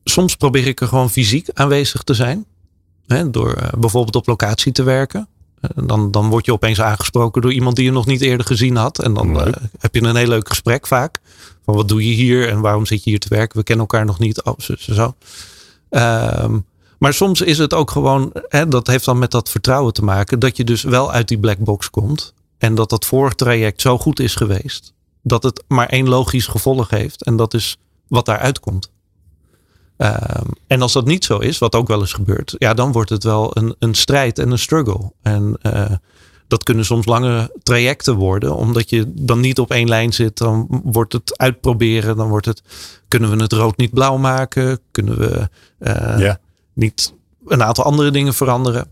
Speaker 2: soms probeer ik er gewoon fysiek aanwezig te zijn. Hè, door uh, bijvoorbeeld op locatie te werken. Dan, dan word je opeens aangesproken door iemand die je nog niet eerder gezien had. En dan uh, heb je een heel leuk gesprek vaak. Van wat doe je hier en waarom zit je hier te werken? We kennen elkaar nog niet. Oh, zo. zo. Um, maar soms is het ook gewoon, hè, dat heeft dan met dat vertrouwen te maken, dat je dus wel uit die black box komt. En dat dat vorige traject zo goed is geweest, dat het maar één logisch gevolg heeft. En dat is wat daaruit komt. Ehm, en als dat niet zo is, wat ook wel eens gebeurt, ja, dan wordt het wel een, een strijd en een struggle. En uh, dat kunnen soms lange trajecten worden, omdat je dan niet op één lijn zit. Dan wordt het uitproberen, dan wordt het, kunnen we het rood niet blauw maken? Kunnen we ja. Niet een aantal andere dingen veranderen?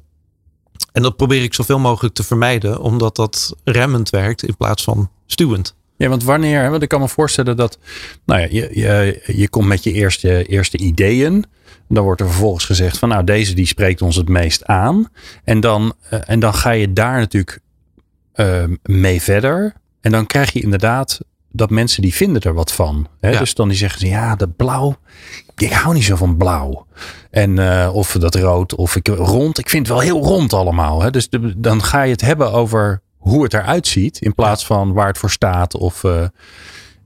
Speaker 2: En dat probeer ik zoveel mogelijk te vermijden, omdat dat remmend werkt in plaats van stuwend.
Speaker 1: Ja, want wanneer, want ik kan me voorstellen dat, nou ja, je, je, je komt met je eerste, eerste ideeën. Dan wordt er vervolgens gezegd van, nou, deze die spreekt ons het meest aan. En dan, uh, en dan ga je daar natuurlijk uh, mee verder. En dan krijg je inderdaad dat mensen die vinden er wat van. Hè? Ja. Dus dan die zeggen ze, ja, dat blauw, ik hou niet zo van blauw. En uh, of dat rood, of ik rond, ik vind het wel heel rond allemaal. Hè? Dus dan ga je het hebben over hoe het eruit ziet, in plaats van waar het voor staat. Of uh,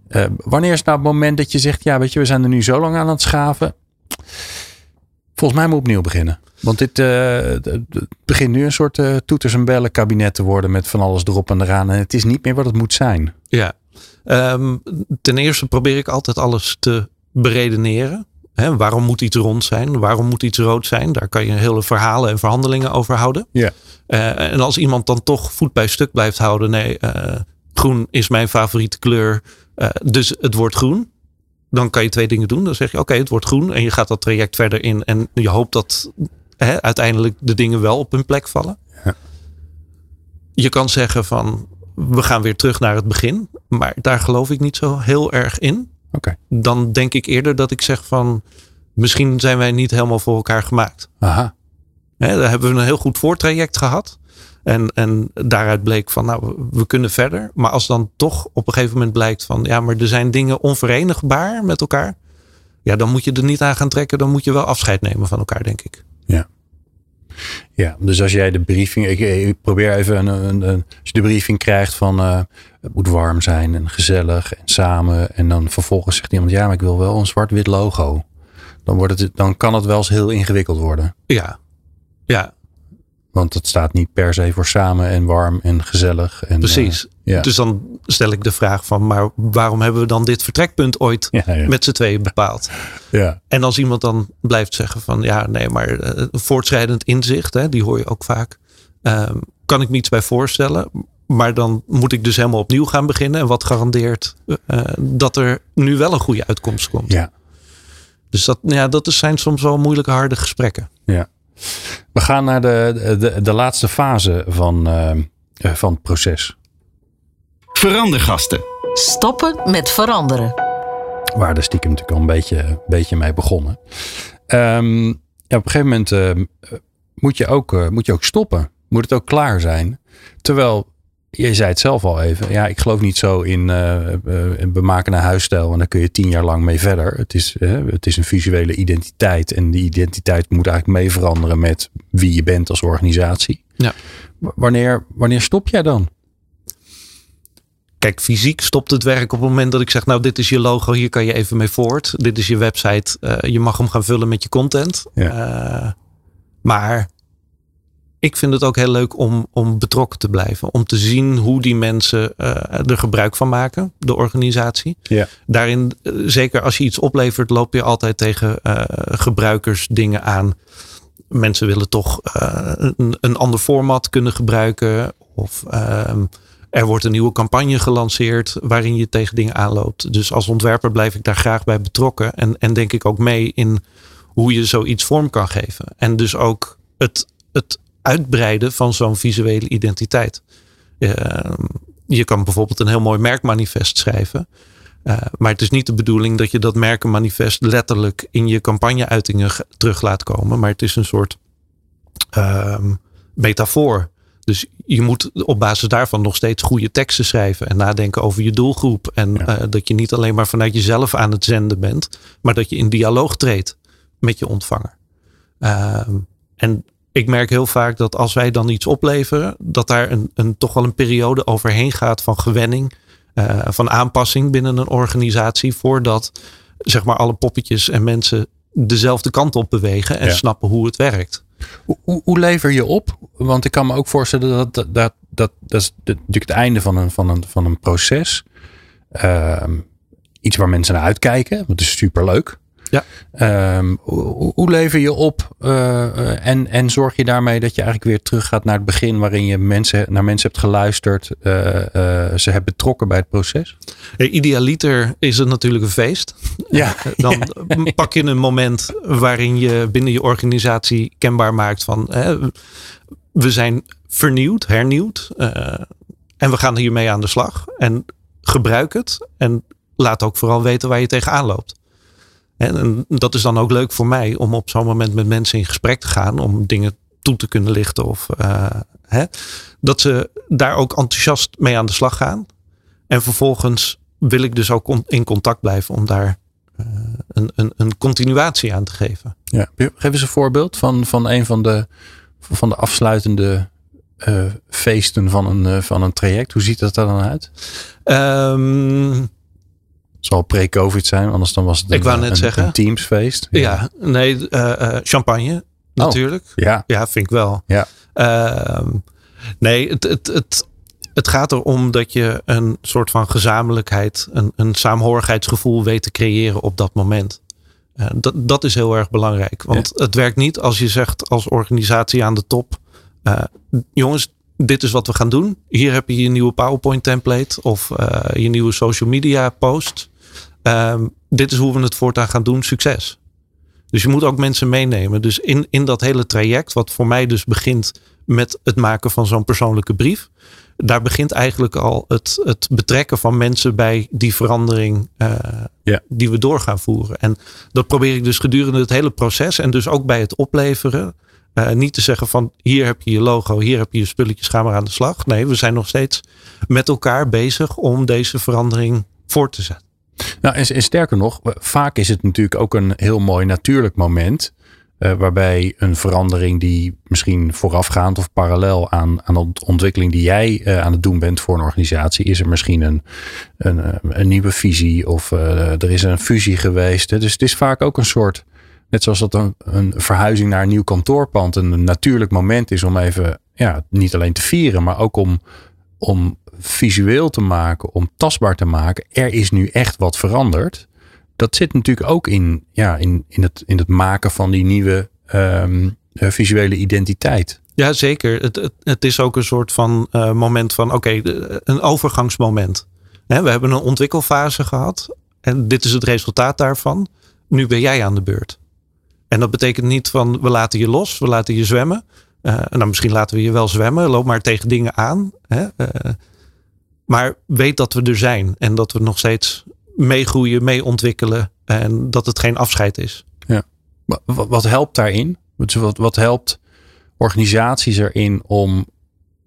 Speaker 1: uh, wanneer is nou het moment dat je zegt, ja, weet je, we zijn er nu zo lang aan het schaven. Volgens mij moet opnieuw beginnen. Want dit begint nu een soort toeters en bellen kabinet te worden met van alles erop en eraan. En het is niet meer wat het moet zijn.
Speaker 2: Ja, um, ten eerste probeer ik altijd alles te beredeneren. Waarom moet iets rond zijn? Waarom moet iets rood zijn? Daar kan je hele verhalen en verhandelingen over houden.
Speaker 1: Ja.
Speaker 2: Uh, en als iemand dan toch voet bij stuk blijft houden. Nee, groen is mijn favoriete kleur. dus het wordt groen dan kan je twee dingen doen. Dan zeg je, oké, okay, het wordt groen. En je gaat dat traject verder in. En je hoopt dat uiteindelijk de dingen wel op hun plek vallen. Ja. Je kan zeggen van, we gaan weer terug naar het begin. Maar daar geloof ik niet zo heel erg in.
Speaker 1: Okay.
Speaker 2: Dan denk ik eerder dat ik zeg van, misschien zijn wij niet helemaal voor elkaar gemaakt.
Speaker 1: Aha.
Speaker 2: Hè, daar hebben we een heel goed voortraject gehad. En, en daaruit bleek van, nou, we kunnen verder. Maar als dan toch op een gegeven moment blijkt van, ja, maar er zijn dingen onverenigbaar met elkaar. Ja, dan moet je er niet aan gaan trekken. Dan moet je wel afscheid nemen van elkaar, denk ik.
Speaker 1: Ja. Ja, dus als jij de briefing, ik, ik probeer even een, een, een, als je de briefing krijgt van uh, het moet warm zijn en gezellig en samen. En dan vervolgens zegt iemand, ja, maar ik wil wel een zwart-wit logo. Dan, wordt het, dan kan het wel eens heel ingewikkeld worden.
Speaker 2: Ja, ja.
Speaker 1: Want het staat niet per se voor samen en warm en gezellig. En,
Speaker 2: Precies.
Speaker 1: Uh, ja.
Speaker 2: Dus dan stel ik de vraag van, maar waarom hebben we dan dit vertrekpunt ooit
Speaker 1: ja, ja.
Speaker 2: met z'n tweeën bepaald?
Speaker 1: Ja.
Speaker 2: En als iemand dan blijft zeggen van, ja, nee, maar uh, voortschrijdend inzicht, hè, die hoor je ook vaak. Uh, kan ik me iets bij voorstellen. Maar dan moet ik dus helemaal opnieuw gaan beginnen. En wat garandeert uh, dat er nu wel een goede uitkomst komt.
Speaker 1: Ja.
Speaker 2: Dus dat, ja, dat zijn soms wel moeilijke, harde gesprekken.
Speaker 1: Ja. We gaan naar de, de, de laatste fase van, uh, van het proces.
Speaker 3: Verandergasten.
Speaker 4: Stoppen met veranderen.
Speaker 1: Waar de stiekem natuurlijk al een beetje, beetje mee begonnen. Um, ja, op een gegeven moment uh, moet, je ook, uh, moet je ook stoppen. Moet het ook klaar zijn. Terwijl, je zei het zelf al even. Ja, ik geloof niet zo in we maken een huisstijl en daar kun je tien jaar lang mee verder. Het is, het is een visuele identiteit. En die identiteit moet eigenlijk mee veranderen met wie je bent als organisatie.
Speaker 2: Ja.
Speaker 1: Wanneer, wanneer stop jij dan?
Speaker 2: Kijk, fysiek stopt het werk op het moment dat ik zeg, nou, dit is je logo, hier kan je even mee voort. Dit is je website, uh, je mag hem gaan vullen met je content.
Speaker 1: Ja.
Speaker 2: Uh, maar ik vind het ook heel leuk om, om betrokken te blijven. Om te zien hoe die mensen uh, er gebruik van maken, de organisatie.
Speaker 1: Ja.
Speaker 2: Daarin, zeker als je iets oplevert, loop je altijd tegen gebruikers dingen aan. Mensen willen toch een, een ander format kunnen gebruiken. Of ehm, er wordt een nieuwe campagne gelanceerd waarin je tegen dingen aanloopt. Dus als ontwerper blijf ik daar graag bij betrokken. En, en denk ik ook mee in hoe je zoiets vorm kan geven. En dus ook het, het uitbreiden van zo'n visuele identiteit. Uh, je kan bijvoorbeeld een heel mooi merkmanifest schrijven. Uh, maar het is niet de bedoeling dat je dat merkenmanifest letterlijk in je campagneuitingen terug laat komen. Maar het is een soort uh, metafoor. Dus je moet op basis daarvan nog steeds goede teksten schrijven en nadenken over je doelgroep. En ja. uh, dat je niet alleen maar vanuit jezelf aan het zenden bent, maar dat je in dialoog treedt met je ontvanger. Uh, en ik merk heel vaak dat als wij dan iets opleveren, dat daar een, een toch wel een periode overheen gaat van gewenning, uh, van aanpassing binnen een organisatie, voordat zeg maar alle poppetjes en mensen dezelfde kant op bewegen en ja. snappen hoe het werkt.
Speaker 1: Hoe, lever je op? Want ik kan me ook voorstellen dat dat, dat, dat, dat is natuurlijk het einde van een, van een, van een proces. Uh, iets waar mensen naar uitkijken, want het is superleuk.
Speaker 2: Ja.
Speaker 1: Ehm, hoe, hoe lever je op uh, en, en zorg je daarmee dat je eigenlijk weer teruggaat naar het begin waarin je mensen, naar mensen hebt geluisterd, uh, ze hebt betrokken bij het proces?
Speaker 2: Idealiter is het natuurlijk een feest. [laughs]
Speaker 1: Ja.
Speaker 2: Dan pak je een moment waarin je binnen je organisatie kenbaar maakt van we zijn vernieuwd, hernieuwd en we gaan hiermee aan de slag. En gebruik het en laat ook vooral weten waar je tegenaan loopt. En, dat is dan ook leuk voor mij om op zo'n moment met mensen in gesprek te gaan. Om dingen toe te kunnen lichten. Of uh, hè, dat ze daar ook enthousiast mee aan de slag gaan. En vervolgens wil ik dus ook in contact blijven om daar uh, een, een, een continuatie aan te geven.
Speaker 1: Ja. Geef eens een voorbeeld van, van een van de, van de afsluitende uh, feesten van een, van een traject. Hoe ziet dat er dan uit?
Speaker 2: Um,
Speaker 1: zal pre-COVID zijn, anders dan was het een,
Speaker 2: ik wou net
Speaker 1: een,
Speaker 2: zeggen.
Speaker 1: een teamsfeest.
Speaker 2: Ja, ja nee, uh, uh, champagne natuurlijk.
Speaker 1: Oh, ja.
Speaker 2: ja, vind ik wel.
Speaker 1: Ja.
Speaker 2: Uh, nee, het, het, het, het gaat erom dat je een soort van gezamenlijkheid, een, een saamhorigheidsgevoel weet te creëren op dat moment. Uh, dat, dat is heel erg belangrijk. Want ja. het werkt niet als je zegt als organisatie aan de top. Jongens, dit is wat we gaan doen. Hier heb je je nieuwe PowerPoint template of uh, je nieuwe social media post. Um, dit is hoe we het voortaan gaan doen. Succes. Dus je moet ook mensen meenemen. Dus in, in dat hele traject, wat voor mij dus begint met het maken van zo'n persoonlijke brief. Daar begint eigenlijk al het, het betrekken van mensen bij die verandering uh,
Speaker 1: ja.
Speaker 2: die we door gaan voeren. En dat probeer ik dus gedurende het hele proces en dus ook bij het opleveren. Uh, niet te zeggen van hier heb je je logo, hier heb je je spulletjes, ga maar aan de slag. Nee, we zijn nog steeds met elkaar bezig om deze verandering voor te zetten.
Speaker 1: Nou, en, sterker nog, vaak is het natuurlijk ook een heel mooi natuurlijk moment. Uh, waarbij een verandering die misschien voorafgaand of parallel aan, aan de ontwikkeling die jij uh, aan het doen bent voor een organisatie, is er misschien een, een, een nieuwe visie of er is een fusie geweest. Dus het is vaak ook een soort, net zoals dat een, een verhuizing naar een nieuw kantoorpand een natuurlijk moment is om even ja, niet alleen te vieren, maar ook om, om visueel te maken, om tastbaar te maken. Er is nu echt wat veranderd. Dat zit natuurlijk ook in, ja, in, in, het, in het maken van die nieuwe um, uh, visuele identiteit.
Speaker 2: Ja, zeker. Het, het, is ook een soort van uh, moment van, oké, een overgangsmoment. We hebben een ontwikkelfase gehad en dit is het resultaat daarvan. Nu ben jij aan de beurt. En dat betekent niet van, we laten je los, we laten je zwemmen. Uh, nou, misschien laten we je wel zwemmen, loop maar tegen dingen aan. Hè? Maar weet dat we er zijn en dat we nog steeds meegroeien, mee ontwikkelen en dat het geen afscheid is.
Speaker 1: Ja. Wat, wat helpt daarin? Wat, wat helpt organisaties erin om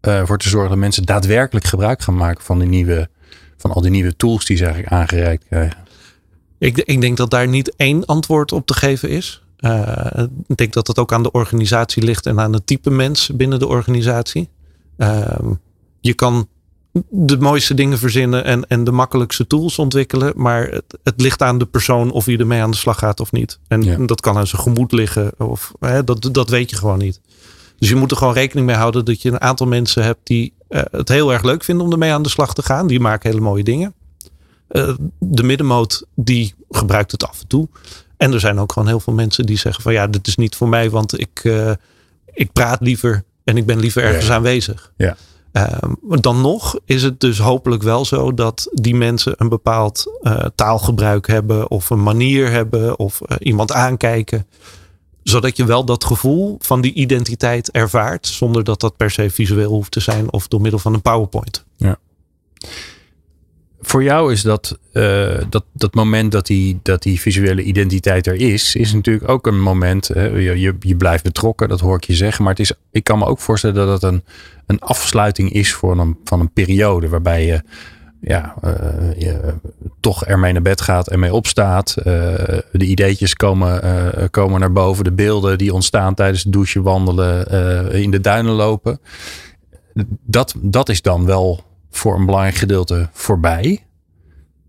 Speaker 1: uh, voor te zorgen dat mensen daadwerkelijk gebruik gaan maken van, die nieuwe, van al die nieuwe tools die ze eigenlijk aangereikt krijgen?
Speaker 2: Ik, ik denk dat daar niet één antwoord op te geven is. Uh, ik denk dat het ook aan de organisatie ligt en aan het type mens binnen de organisatie. Uh, je kan de mooiste dingen verzinnen en, en de makkelijkste tools ontwikkelen. Maar het, het ligt aan de persoon of je ermee aan de slag gaat of niet. En ja. dat kan aan zijn gemoed liggen. Of, hè, dat, dat weet je gewoon niet. Dus je moet er gewoon rekening mee houden dat je een aantal mensen hebt die uh, het heel erg leuk vinden om ermee aan de slag te gaan. Die maken hele mooie dingen. Uh, de middenmoot die gebruikt het af en toe. En er zijn ook gewoon heel veel mensen die zeggen van ja, dit is niet voor mij, want ik, uh, ik praat liever en ik ben liever ergens
Speaker 1: ja.
Speaker 2: aanwezig.
Speaker 1: Ja.
Speaker 2: Uh, dan nog is het dus hopelijk wel zo dat die mensen een bepaald uh, taalgebruik hebben of een manier hebben of uh, iemand aankijken. Zodat je wel dat gevoel van die identiteit ervaart zonder dat dat per se visueel hoeft te zijn of door middel van een PowerPoint.
Speaker 1: Ja. Voor jou is dat, uh, dat, dat moment dat die, dat die visuele identiteit er is, is natuurlijk ook een moment. Je, je, je blijft betrokken, dat hoor ik je zeggen. Maar het is, ik kan me ook voorstellen dat het een, een afsluiting is voor een, van een periode waarbij je, ja, uh, je toch ermee naar bed gaat en mee opstaat. Uh, de ideetjes komen, komen naar boven, de beelden die ontstaan tijdens het douchen, wandelen, in de duinen lopen. Dat, dat is dan wel voor een belangrijk gedeelte voorbij.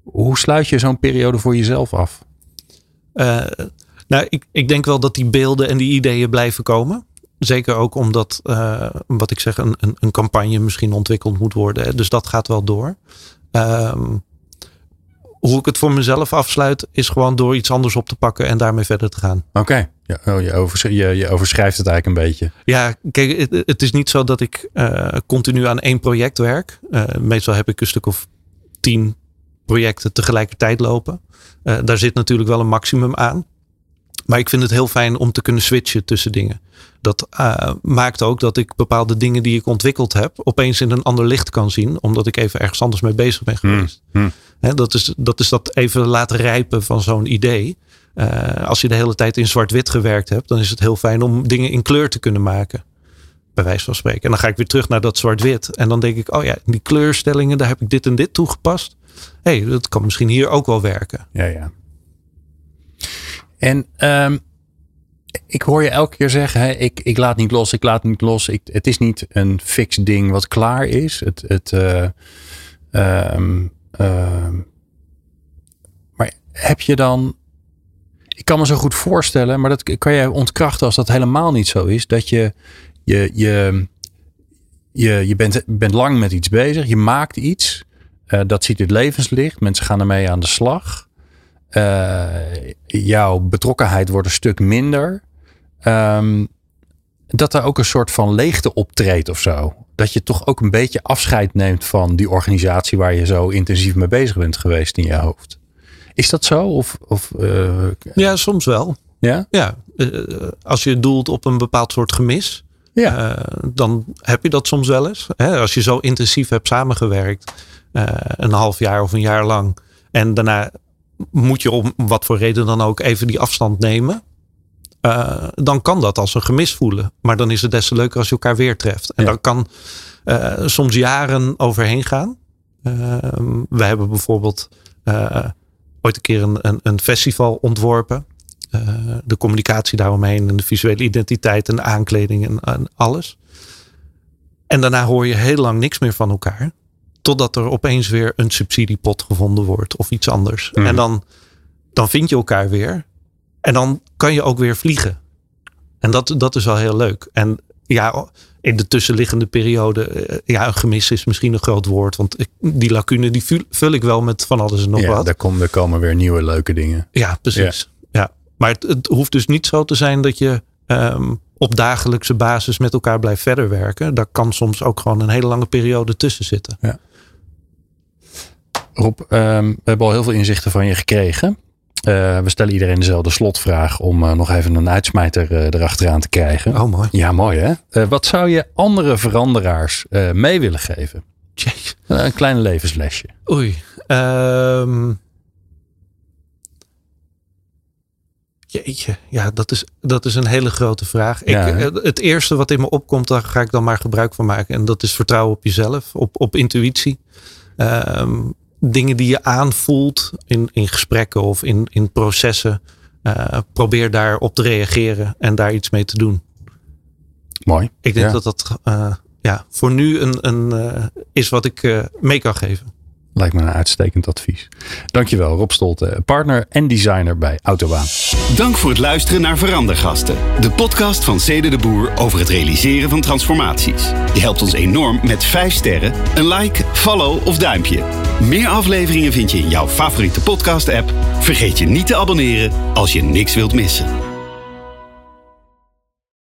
Speaker 1: Hoe sluit je zo'n periode voor jezelf af?
Speaker 2: Uh, nou, ik, ik denk wel dat die beelden en die ideeën blijven komen. Zeker ook omdat, uh, wat ik zeg, een, een, een, campagne misschien ontwikkeld moet worden. Dus dat gaat wel door. Um, hoe ik het voor mezelf afsluit, is gewoon door iets anders op te pakken en daarmee verder te gaan.
Speaker 1: Oké, ja, oh, je, overs je, je, overschrijft het eigenlijk een beetje.
Speaker 2: Ja, kijk, het, het is niet zo dat ik uh, continu aan één project werk. Uh, meestal heb ik een stuk of tien projecten tegelijkertijd lopen. Uh, daar zit natuurlijk wel een maximum aan. Maar ik vind het heel fijn om te kunnen switchen tussen dingen. Dat uh, maakt ook dat ik bepaalde dingen die ik ontwikkeld heb, opeens in een ander licht kan zien, omdat ik even ergens anders mee bezig ben geweest. Hmm. Hmm. He, dat, is, dat is dat even laten rijpen van zo'n idee. Uh, als je de hele tijd in zwart-wit gewerkt hebt, dan is het heel fijn om dingen in kleur te kunnen maken. Bij wijze van spreken. En dan ga ik weer terug naar dat zwart-wit. En dan denk ik, oh ja, die kleurstellingen, daar heb ik dit en dit toegepast. Hé, hey, dat kan misschien hier ook wel werken.
Speaker 1: Ja, ja. En um, ik hoor je elke keer zeggen, hè, ik, ik laat niet los, ik laat niet los. Ik, het is niet een fix ding wat klaar is. Het, het, uh, um, uh, maar heb je dan, ik kan me zo goed voorstellen, maar dat kan jij ontkrachten als dat helemaal niet zo is. Dat je, je, je, je, je bent, bent lang met iets bezig, je maakt iets, uh, dat ziet het levenslicht, mensen gaan ermee aan de slag. Uh, jouw betrokkenheid wordt een stuk minder. Um, dat er ook een soort van leegte optreedt of zo. Dat je toch ook een beetje afscheid neemt van die organisatie waar je zo intensief mee bezig bent geweest in je hoofd. Is dat zo? Of, of, uh,
Speaker 2: ja, soms wel.
Speaker 1: Ja?
Speaker 2: Ja, uh, als je doelt op een bepaald soort gemis, ja. Uh, dan heb je dat soms wel eens. Hè? Als je zo intensief hebt samengewerkt, een half jaar of een jaar lang, en daarna moet je om wat voor reden dan ook even die afstand nemen. Uh, dan kan dat als een gemis voelen. Maar dan is het des te leuker als je elkaar weer treft. En ja. dan kan uh, soms jaren overheen gaan. Uh, we hebben bijvoorbeeld ooit een keer een, een, een festival ontworpen. de communicatie daaromheen en de visuele identiteit en de aankleding en, en, alles. En daarna hoor je heel lang niks meer van elkaar. Totdat er opeens weer een subsidiepot gevonden wordt of iets anders. Mm. En dan, dan vind je elkaar weer. En dan kan je ook weer vliegen. En dat, dat is wel heel leuk. En ja, in de tussenliggende periode, ja, een gemis is misschien een groot woord. Want ik, die lacune die vul, vul, ik wel met van alles en nog
Speaker 1: ja,
Speaker 2: wat.
Speaker 1: Daar, kom, er komen weer nieuwe leuke dingen.
Speaker 2: Ja, precies. Ja. ja. Maar het, het, hoeft dus niet zo te zijn dat je um, op dagelijkse basis met elkaar blijft verder werken. Daar kan soms ook gewoon een hele lange periode tussen zitten.
Speaker 1: Ja. Rob, um, we hebben al heel veel inzichten van je gekregen. Uh, we stellen iedereen dezelfde slotvraag om uh, nog even een uitsmijter uh, erachteraan te krijgen.
Speaker 2: Oh, mooi.
Speaker 1: Ja, mooi hè. wat zou je andere veranderaars mee willen geven?
Speaker 2: Jeez.
Speaker 1: een klein levenslesje.
Speaker 2: Oei. Um... Jeetje, ja, dat is, dat is een hele grote vraag.
Speaker 1: Ja,
Speaker 2: ik, het eerste wat in me opkomt, daar ga ik dan maar gebruik van maken. En dat is vertrouwen op jezelf, op, op intuïtie. Um, dingen die je aanvoelt in, in gesprekken of in, in processen. Uh, probeer daarop te reageren en daar iets mee te doen.
Speaker 1: Mooi.
Speaker 2: Ik denk ja. dat dat uh, ja, voor nu een, een, uh, is wat ik mee kan geven.
Speaker 1: Lijkt me een uitstekend advies. Dankjewel Rob Stolte, partner en designer bij Autobaan.
Speaker 3: Dank voor het luisteren naar Verandergasten. De podcast van Cede de Boer over het realiseren van transformaties. Je helpt ons enorm met 5 sterren, een like, follow of duimpje. Meer afleveringen vind je in jouw favoriete podcast app. Vergeet je niet te abonneren als je niks wilt missen.